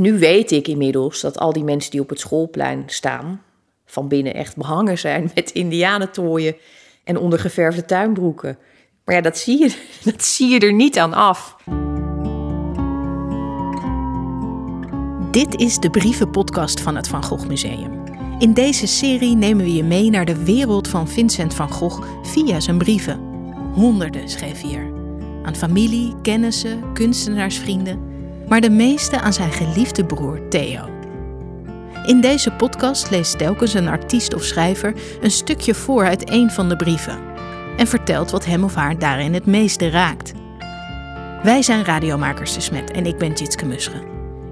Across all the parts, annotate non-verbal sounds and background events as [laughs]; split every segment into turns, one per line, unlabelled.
Nu weet ik inmiddels dat al die mensen die op het schoolplein staan, van binnen echt behangen zijn met indianentooien en ondergeverfde tuinbroeken. Maar ja, dat zie je, [laughs] dat zie je er niet aan af.
Dit is de brievenpodcast van het Van Gogh Museum. In deze serie nemen we je mee naar de wereld van Vincent van Gogh via zijn brieven. Honderden schreef hij er. Aan familie, kennissen, kunstenaarsvrienden, maar de meeste aan zijn geliefde broer Theo. In deze podcast leest telkens een artiest of schrijver een stukje voor uit een van de brieven en vertelt wat hem of haar daarin het meeste raakt. Wij zijn Radiomakers de Smet en ik ben Jitske Musche.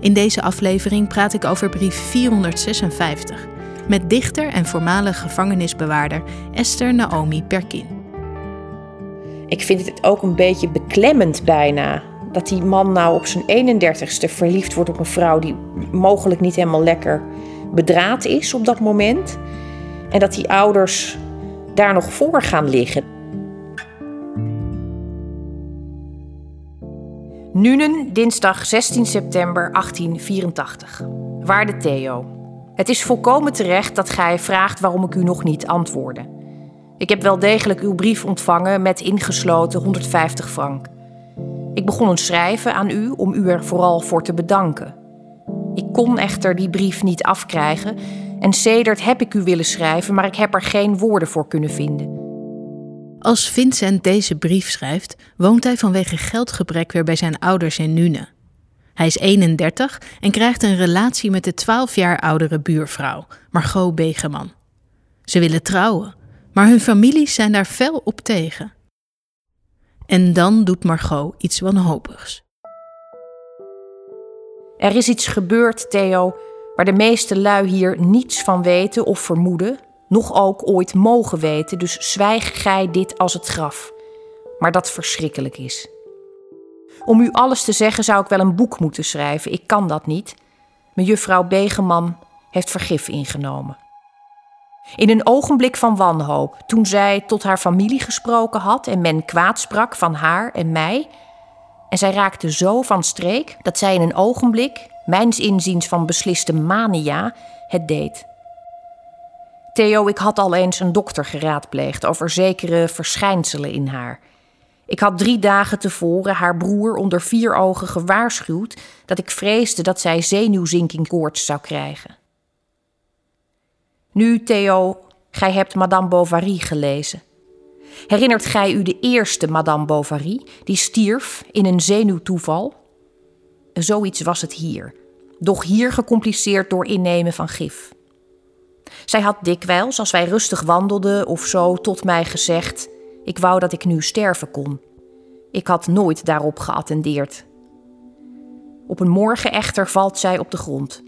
In deze aflevering praat ik over brief 456 met dichter en voormalig gevangenisbewaarder Esther Naomi Perkin.
Ik vind het ook een beetje beklemmend bijna. Dat die man nou op zijn 31ste verliefd wordt op een vrouw die mogelijk niet helemaal lekker bedraad is op dat moment. En dat die ouders daar nog voor gaan liggen. Nuenen, dinsdag 16 september 1884. Waarde Theo. Het is volkomen terecht dat gij vraagt waarom ik u nog niet antwoordde. Ik heb wel degelijk uw brief ontvangen met ingesloten 150 frank. Ik begon een schrijven aan u om u er vooral voor te bedanken. Ik kon echter die brief niet afkrijgen en sedert heb ik u willen schrijven, maar ik heb er geen woorden voor kunnen vinden.
Als Vincent deze brief schrijft, woont hij vanwege geldgebrek weer bij zijn ouders in Nune. Hij is 31 en krijgt een relatie met de 12 jaar oudere buurvrouw, Margot Begeman. Ze willen trouwen, maar hun families zijn daar fel op tegen. En dan doet Margot iets wanhopigs.
Er is iets gebeurd, Theo, waar de meeste lui hier niets van weten of vermoeden, nog ook ooit mogen weten, dus zwijg gij dit als het graf. Maar dat verschrikkelijk is. Om u alles te zeggen zou ik wel een boek moeten schrijven. Ik kan dat niet. Mejuffrouw Begeman heeft vergif ingenomen. In een ogenblik van wanhoop, toen zij tot haar familie gesproken had en men kwaad sprak van haar en mij, en zij raakte zo van streek dat zij in een ogenblik, mijns inziens van besliste mania, het deed. Theo, ik had al eens een dokter geraadpleegd over zekere verschijnselen in haar. Ik had drie dagen tevoren haar broer onder vier ogen gewaarschuwd dat ik vreesde dat zij zenuwzinkingkoorts zou krijgen. Nu, Theo, gij hebt Madame Bovary gelezen. Herinnert gij u de eerste Madame Bovary, die stierf in een zenuwtoeval? Zoiets was het hier, doch hier gecompliceerd door innemen van gif. Zij had dikwijls, als wij rustig wandelden of zo, tot mij gezegd: Ik wou dat ik nu sterven kon. Ik had nooit daarop geattendeerd. Op een morgen echter valt zij op de grond.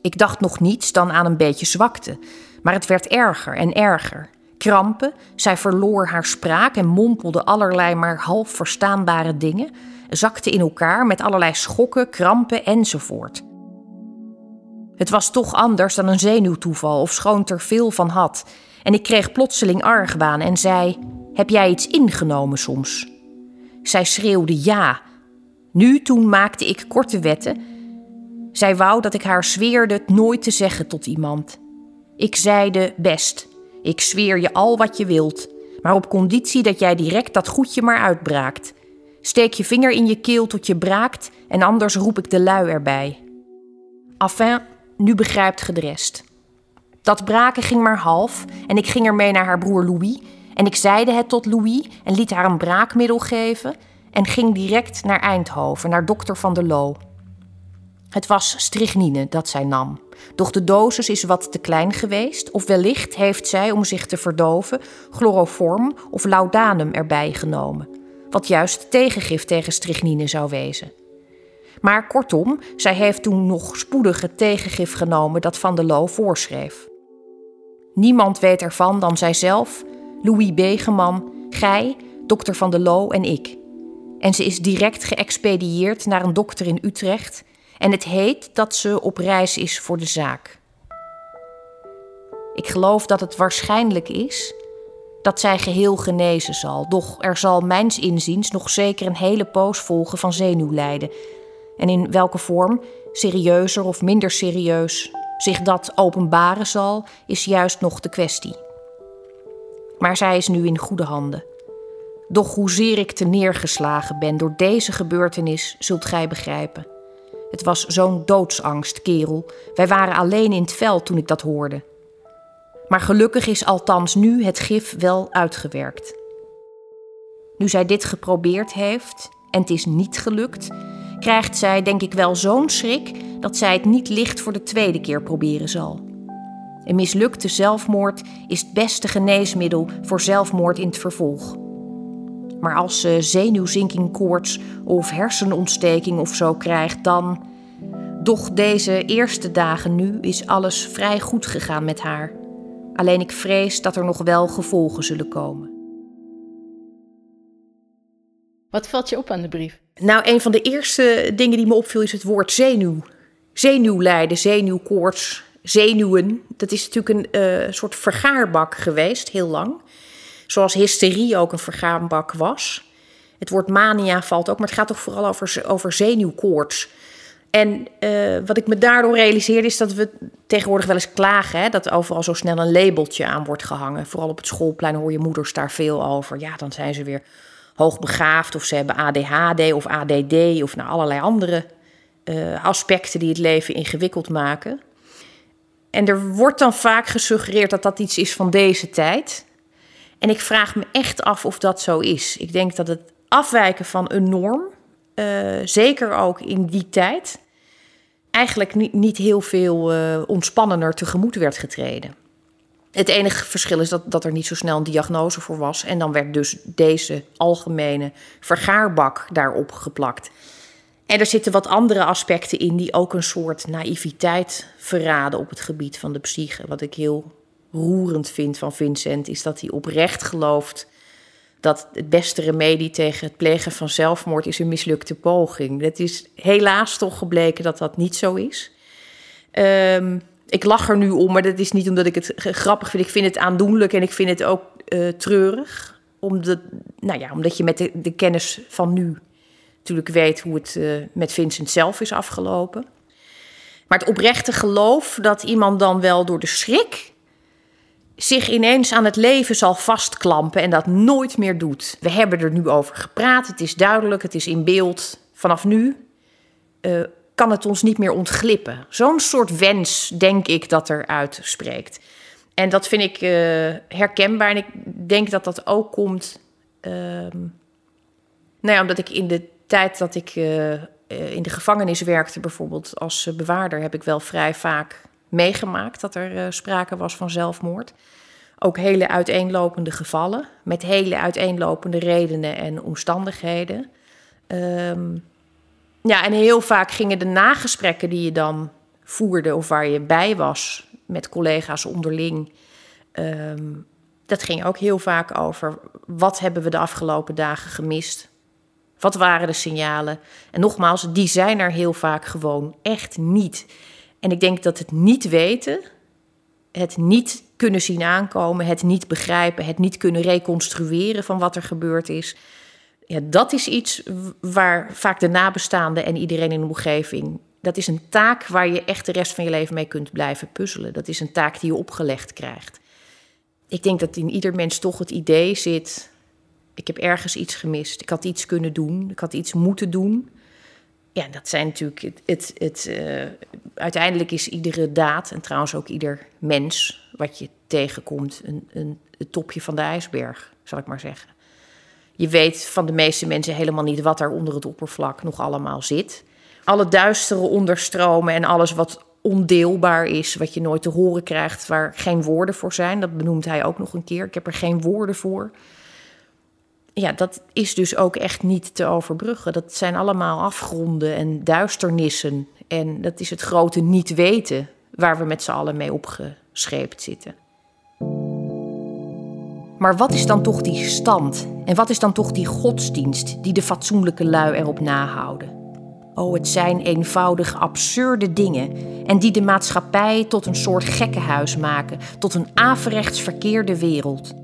Ik dacht nog niets dan aan een beetje zwakte, maar het werd erger en erger. Krampen, zij verloor haar spraak en mompelde allerlei maar half verstaanbare dingen, zakte in elkaar met allerlei schokken, krampen enzovoort. Het was toch anders dan een zenuwtoeval, of schoon er veel van had. En ik kreeg plotseling argwaan en zei: Heb jij iets ingenomen soms? Zij schreeuwde ja. Nu toen maakte ik korte wetten. Zij wou dat ik haar zweerde het nooit te zeggen tot iemand. Ik zeide best, ik zweer je al wat je wilt, maar op conditie dat jij direct dat goedje maar uitbraakt. Steek je vinger in je keel tot je braakt en anders roep ik de lui erbij. Enfin, nu begrijpt gedrest. Dat braken ging maar half en ik ging ermee naar haar broer Louis en ik zeide het tot Louis en liet haar een braakmiddel geven en ging direct naar Eindhoven, naar dokter Van der Loo. Het was strychnine dat zij nam. Doch de dosis is wat te klein geweest, of wellicht heeft zij, om zich te verdoven, chloroform of laudanum erbij genomen, wat juist tegengif tegen strychnine zou wezen. Maar kortom, zij heeft toen nog spoedig het tegengif genomen dat Van der Loo voorschreef. Niemand weet ervan dan zijzelf, Louis Begeman, gij, dokter Van der Loo en ik. En ze is direct geëxpedieerd naar een dokter in Utrecht en het heet dat ze op reis is voor de zaak. Ik geloof dat het waarschijnlijk is dat zij geheel genezen zal, doch er zal mijns inziens nog zeker een hele poos volgen van zenuwlijden. En in welke vorm serieuzer of minder serieus zich dat openbaren zal, is juist nog de kwestie. Maar zij is nu in goede handen. Doch hoezeer ik te neergeslagen ben door deze gebeurtenis, zult gij begrijpen. Het was zo'n doodsangst, kerel. Wij waren alleen in het veld toen ik dat hoorde. Maar gelukkig is althans nu het gif wel uitgewerkt. Nu zij dit geprobeerd heeft en het is niet gelukt, krijgt zij denk ik wel zo'n schrik dat zij het niet licht voor de tweede keer proberen zal. Een mislukte zelfmoord is het beste geneesmiddel voor zelfmoord in het vervolg. Maar als ze zenuwzinking koorts of hersenontsteking of zo krijgt, dan. Doch deze eerste dagen nu is alles vrij goed gegaan met haar. Alleen ik vrees dat er nog wel gevolgen zullen komen.
Wat valt je op aan de brief?
Nou, een van de eerste dingen die me opviel is het woord zenuw. Zenuwlijden, zenuwkoorts, zenuwen. Dat is natuurlijk een uh, soort vergaarbak geweest, heel lang. Zoals hysterie ook een vergaarbak was. Het woord mania valt ook, maar het gaat toch vooral over, over zenuwkoorts. En uh, wat ik me daardoor realiseerde is dat we tegenwoordig wel eens klagen... Hè, dat overal zo snel een labeltje aan wordt gehangen. Vooral op het schoolplein hoor je moeders daar veel over. Ja, dan zijn ze weer hoogbegaafd of ze hebben ADHD of ADD... of nou, allerlei andere uh, aspecten die het leven ingewikkeld maken. En er wordt dan vaak gesuggereerd dat dat iets is van deze tijd... En ik vraag me echt af of dat zo is. Ik denk dat het afwijken van een norm, uh, zeker ook in die tijd, eigenlijk niet, niet heel veel uh, ontspannender tegemoet werd getreden. Het enige verschil is dat, dat er niet zo snel een diagnose voor was. En dan werd dus deze algemene vergaarbak daarop geplakt. En er zitten wat andere aspecten in die ook een soort naïviteit verraden op het gebied van de psyche. Wat ik heel roerend vind van Vincent, is dat hij oprecht gelooft dat het beste remedie tegen het plegen van zelfmoord is een mislukte poging. Het is helaas toch gebleken dat dat niet zo is. Um, ik lach er nu om, maar dat is niet omdat ik het grappig vind. Ik vind het aandoenlijk en ik vind het ook uh, treurig. Omdat, nou ja, omdat je met de, kennis van nu natuurlijk weet hoe het uh, met Vincent zelf is afgelopen. Maar het oprechte geloof dat iemand dan wel door de schrik zich ineens aan het leven zal vastklampen en dat nooit meer doet. We hebben er nu over gepraat, het is duidelijk, het is in beeld. Vanaf nu uh, kan het ons niet meer ontglippen. Zo'n soort wens, denk ik, dat er uitspreekt. En dat vind ik uh, herkenbaar en ik denk dat dat ook komt. Uh, nou ja, omdat ik in de tijd dat ik uh, in de gevangenis werkte, bijvoorbeeld als bewaarder, heb ik wel vrij vaak meegemaakt dat er uh, sprake was van zelfmoord. Ook hele uiteenlopende gevallen, met hele uiteenlopende redenen en omstandigheden. Um, ja, en heel vaak gingen de nagesprekken die je dan voerde of waar je bij was met collega's onderling. Um, dat ging ook heel vaak over wat hebben we de afgelopen dagen gemist? Wat waren de signalen? En nogmaals, die zijn er heel vaak gewoon echt niet. En ik denk dat het niet weten, het niet kunnen zien aankomen, het niet begrijpen, het niet kunnen reconstrueren van wat er gebeurd is. Ja, dat is iets waar vaak de nabestaanden en iedereen in de omgeving. Dat is een taak waar je echt de rest van je leven mee kunt blijven puzzelen. Dat is een taak die je opgelegd krijgt. Ik denk dat in ieder mens toch het idee zit: ik heb ergens iets gemist. Ik had iets kunnen doen. Ik had iets moeten doen ja, dat zijn natuurlijk het. het, het uh, uiteindelijk is iedere daad, en trouwens ook ieder mens wat je tegenkomt, een, een, het topje van de ijsberg, zal ik maar zeggen. Je weet van de meeste mensen helemaal niet wat er onder het oppervlak nog allemaal zit. Alle duistere onderstromen en alles wat ondeelbaar is, wat je nooit te horen krijgt, waar geen woorden voor zijn. Dat benoemt hij ook nog een keer. Ik heb er geen woorden voor ja, dat is dus ook echt niet te overbruggen. Dat zijn allemaal afgronden en duisternissen. En dat is het grote niet weten waar we met z'n allen mee opgescheept zitten. Maar wat is dan toch die stand? En wat is dan toch die godsdienst die de fatsoenlijke lui erop nahouden? Oh, het zijn eenvoudig absurde dingen en die de maatschappij tot een soort gekkenhuis maken, tot een averechts verkeerde wereld.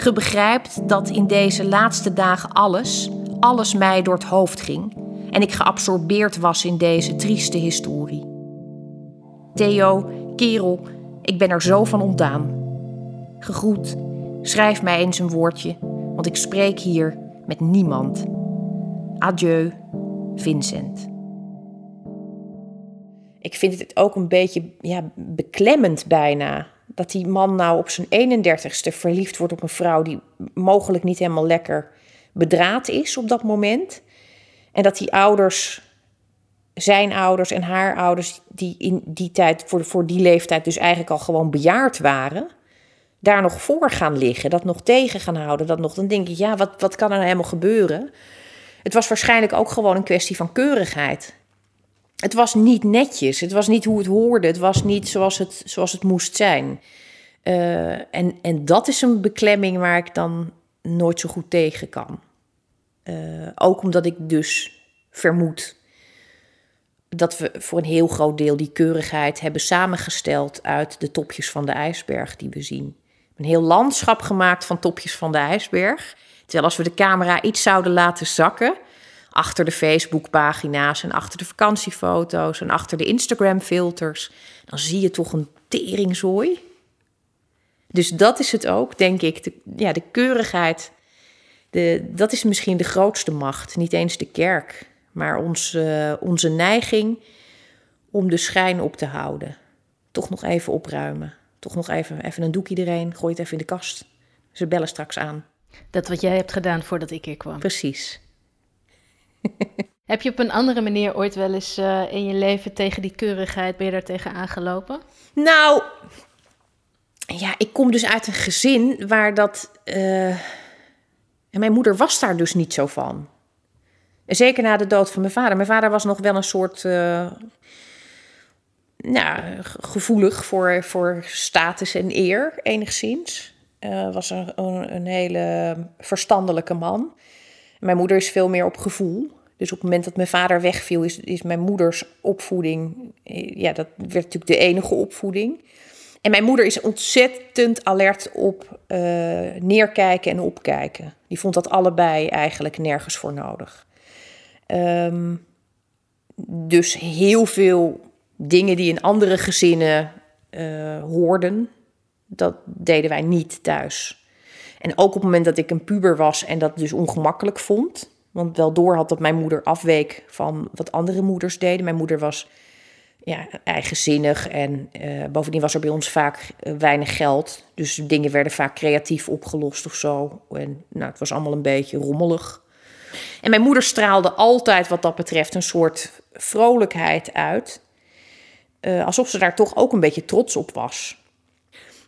Ge begrijpt dat in deze laatste dagen alles, alles mij door het hoofd ging. en ik geabsorbeerd was in deze trieste historie. Theo, kerel, ik ben er zo van ontdaan. Gegroet, schrijf mij eens een woordje, want ik spreek hier met niemand. Adieu, Vincent. Ik vind het ook een beetje ja, beklemmend bijna. Dat die man nou op zijn 31ste verliefd wordt op een vrouw die mogelijk niet helemaal lekker bedraad is op dat moment. En dat die ouders, zijn ouders en haar ouders, die in die tijd, voor, voor die leeftijd dus eigenlijk al gewoon bejaard waren, daar nog voor gaan liggen, dat nog tegen gaan houden. Dat nog, dan denk ik, ja, wat, wat kan er nou helemaal gebeuren? Het was waarschijnlijk ook gewoon een kwestie van keurigheid. Het was niet netjes, het was niet hoe het hoorde, het was niet zoals het, zoals het moest zijn. Uh, en, en dat is een beklemming waar ik dan nooit zo goed tegen kan. Uh, ook omdat ik dus vermoed dat we voor een heel groot deel die keurigheid hebben samengesteld uit de topjes van de ijsberg die we zien. Een heel landschap gemaakt van topjes van de ijsberg. Terwijl als we de camera iets zouden laten zakken, achter de Facebookpagina's en achter de vakantiefoto's en achter de Instagram-filters, dan zie je toch een teringzooi. Dus dat is het ook, denk ik. De, ja, de keurigheid, de, dat is misschien de grootste macht. Niet eens de kerk, maar ons, uh, onze neiging om de schijn op te houden. Toch nog even opruimen. Toch nog even, even een doekje erheen. Gooi het even in de kast. Ze bellen straks aan.
Dat wat jij hebt gedaan voordat ik hier kwam.
Precies. [laughs]
Heb je op een andere manier ooit wel eens uh, in je leven tegen die keurigheid, ben je daar tegen aangelopen?
Nou, ja, ik kom dus uit een gezin waar dat. Uh, en mijn moeder was daar dus niet zo van. Zeker na de dood van mijn vader. Mijn vader was nog wel een soort. Uh, nou, gevoelig voor, voor status en eer, enigszins. Was een, een hele verstandelijke man. Mijn moeder is veel meer op gevoel. Dus op het moment dat mijn vader wegviel, is, is mijn moeders opvoeding. Ja, dat werd natuurlijk de enige opvoeding. En mijn moeder is ontzettend alert op uh, neerkijken en opkijken. Die vond dat allebei eigenlijk nergens voor nodig. Um, dus heel veel dingen die in andere gezinnen uh, hoorden, dat deden wij niet thuis. En ook op het moment dat ik een puber was en dat dus ongemakkelijk vond, want wel door had dat mijn moeder afweek van wat andere moeders deden. Mijn moeder was ja, eigenzinnig en uh, bovendien was er bij ons vaak uh, weinig geld. Dus dingen werden vaak creatief opgelost of zo. En nou, het was allemaal een beetje rommelig. En mijn moeder straalde altijd wat dat betreft een soort vrolijkheid uit. Uh, alsof ze daar toch ook een beetje trots op was.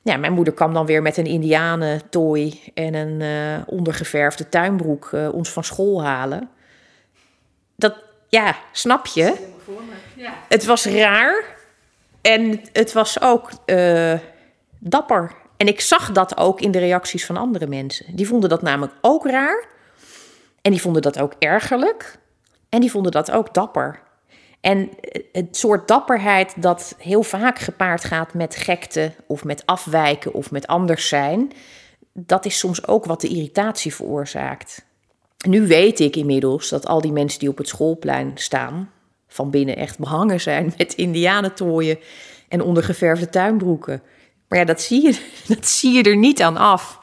Ja, mijn moeder kwam dan weer met een indianentooi en een uh, ondergeverfde tuinbroek uh, ons van school halen. Dat, ja, snap je? Ja. Het was raar en het was ook uh, dapper. En ik zag dat ook in de reacties van andere mensen. Die vonden dat namelijk ook raar. En die vonden dat ook ergerlijk. En die vonden dat ook dapper. En het soort dapperheid dat heel vaak gepaard gaat met gekte of met afwijken of met anders zijn, dat is soms ook wat de irritatie veroorzaakt. Nu weet ik inmiddels dat al die mensen die op het schoolplein staan, van binnen echt behangen zijn [laughs] met indianentooien en ondergeverfde tuinbroeken. Maar ja, dat zie, je, [laughs] dat zie je er niet aan af.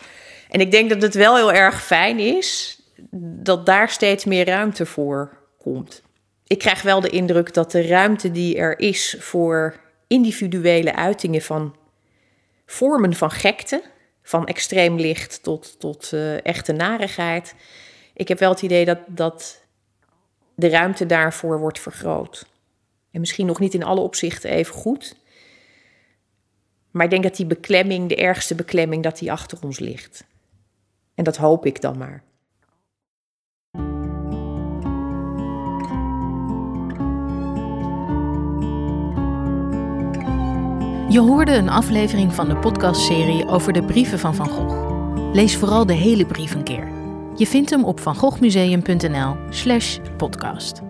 En ik denk dat het wel heel erg fijn is dat daar steeds meer ruimte voor komt ik krijg wel de indruk dat de ruimte die er is voor individuele uitingen van vormen van gekte, van extreem licht tot, tot uh, echte narigheid. Ik heb wel het idee dat, dat de ruimte daarvoor wordt vergroot. En misschien nog niet in alle opzichten even goed. Maar ik denk dat die beklemming, de ergste beklemming, dat die achter ons ligt. En dat hoop ik dan maar.
Je hoorde een aflevering van de podcastserie over de brieven van Van Gogh. Lees vooral de hele brief een keer. Je vindt hem op vangoghmuseum.nl/podcast.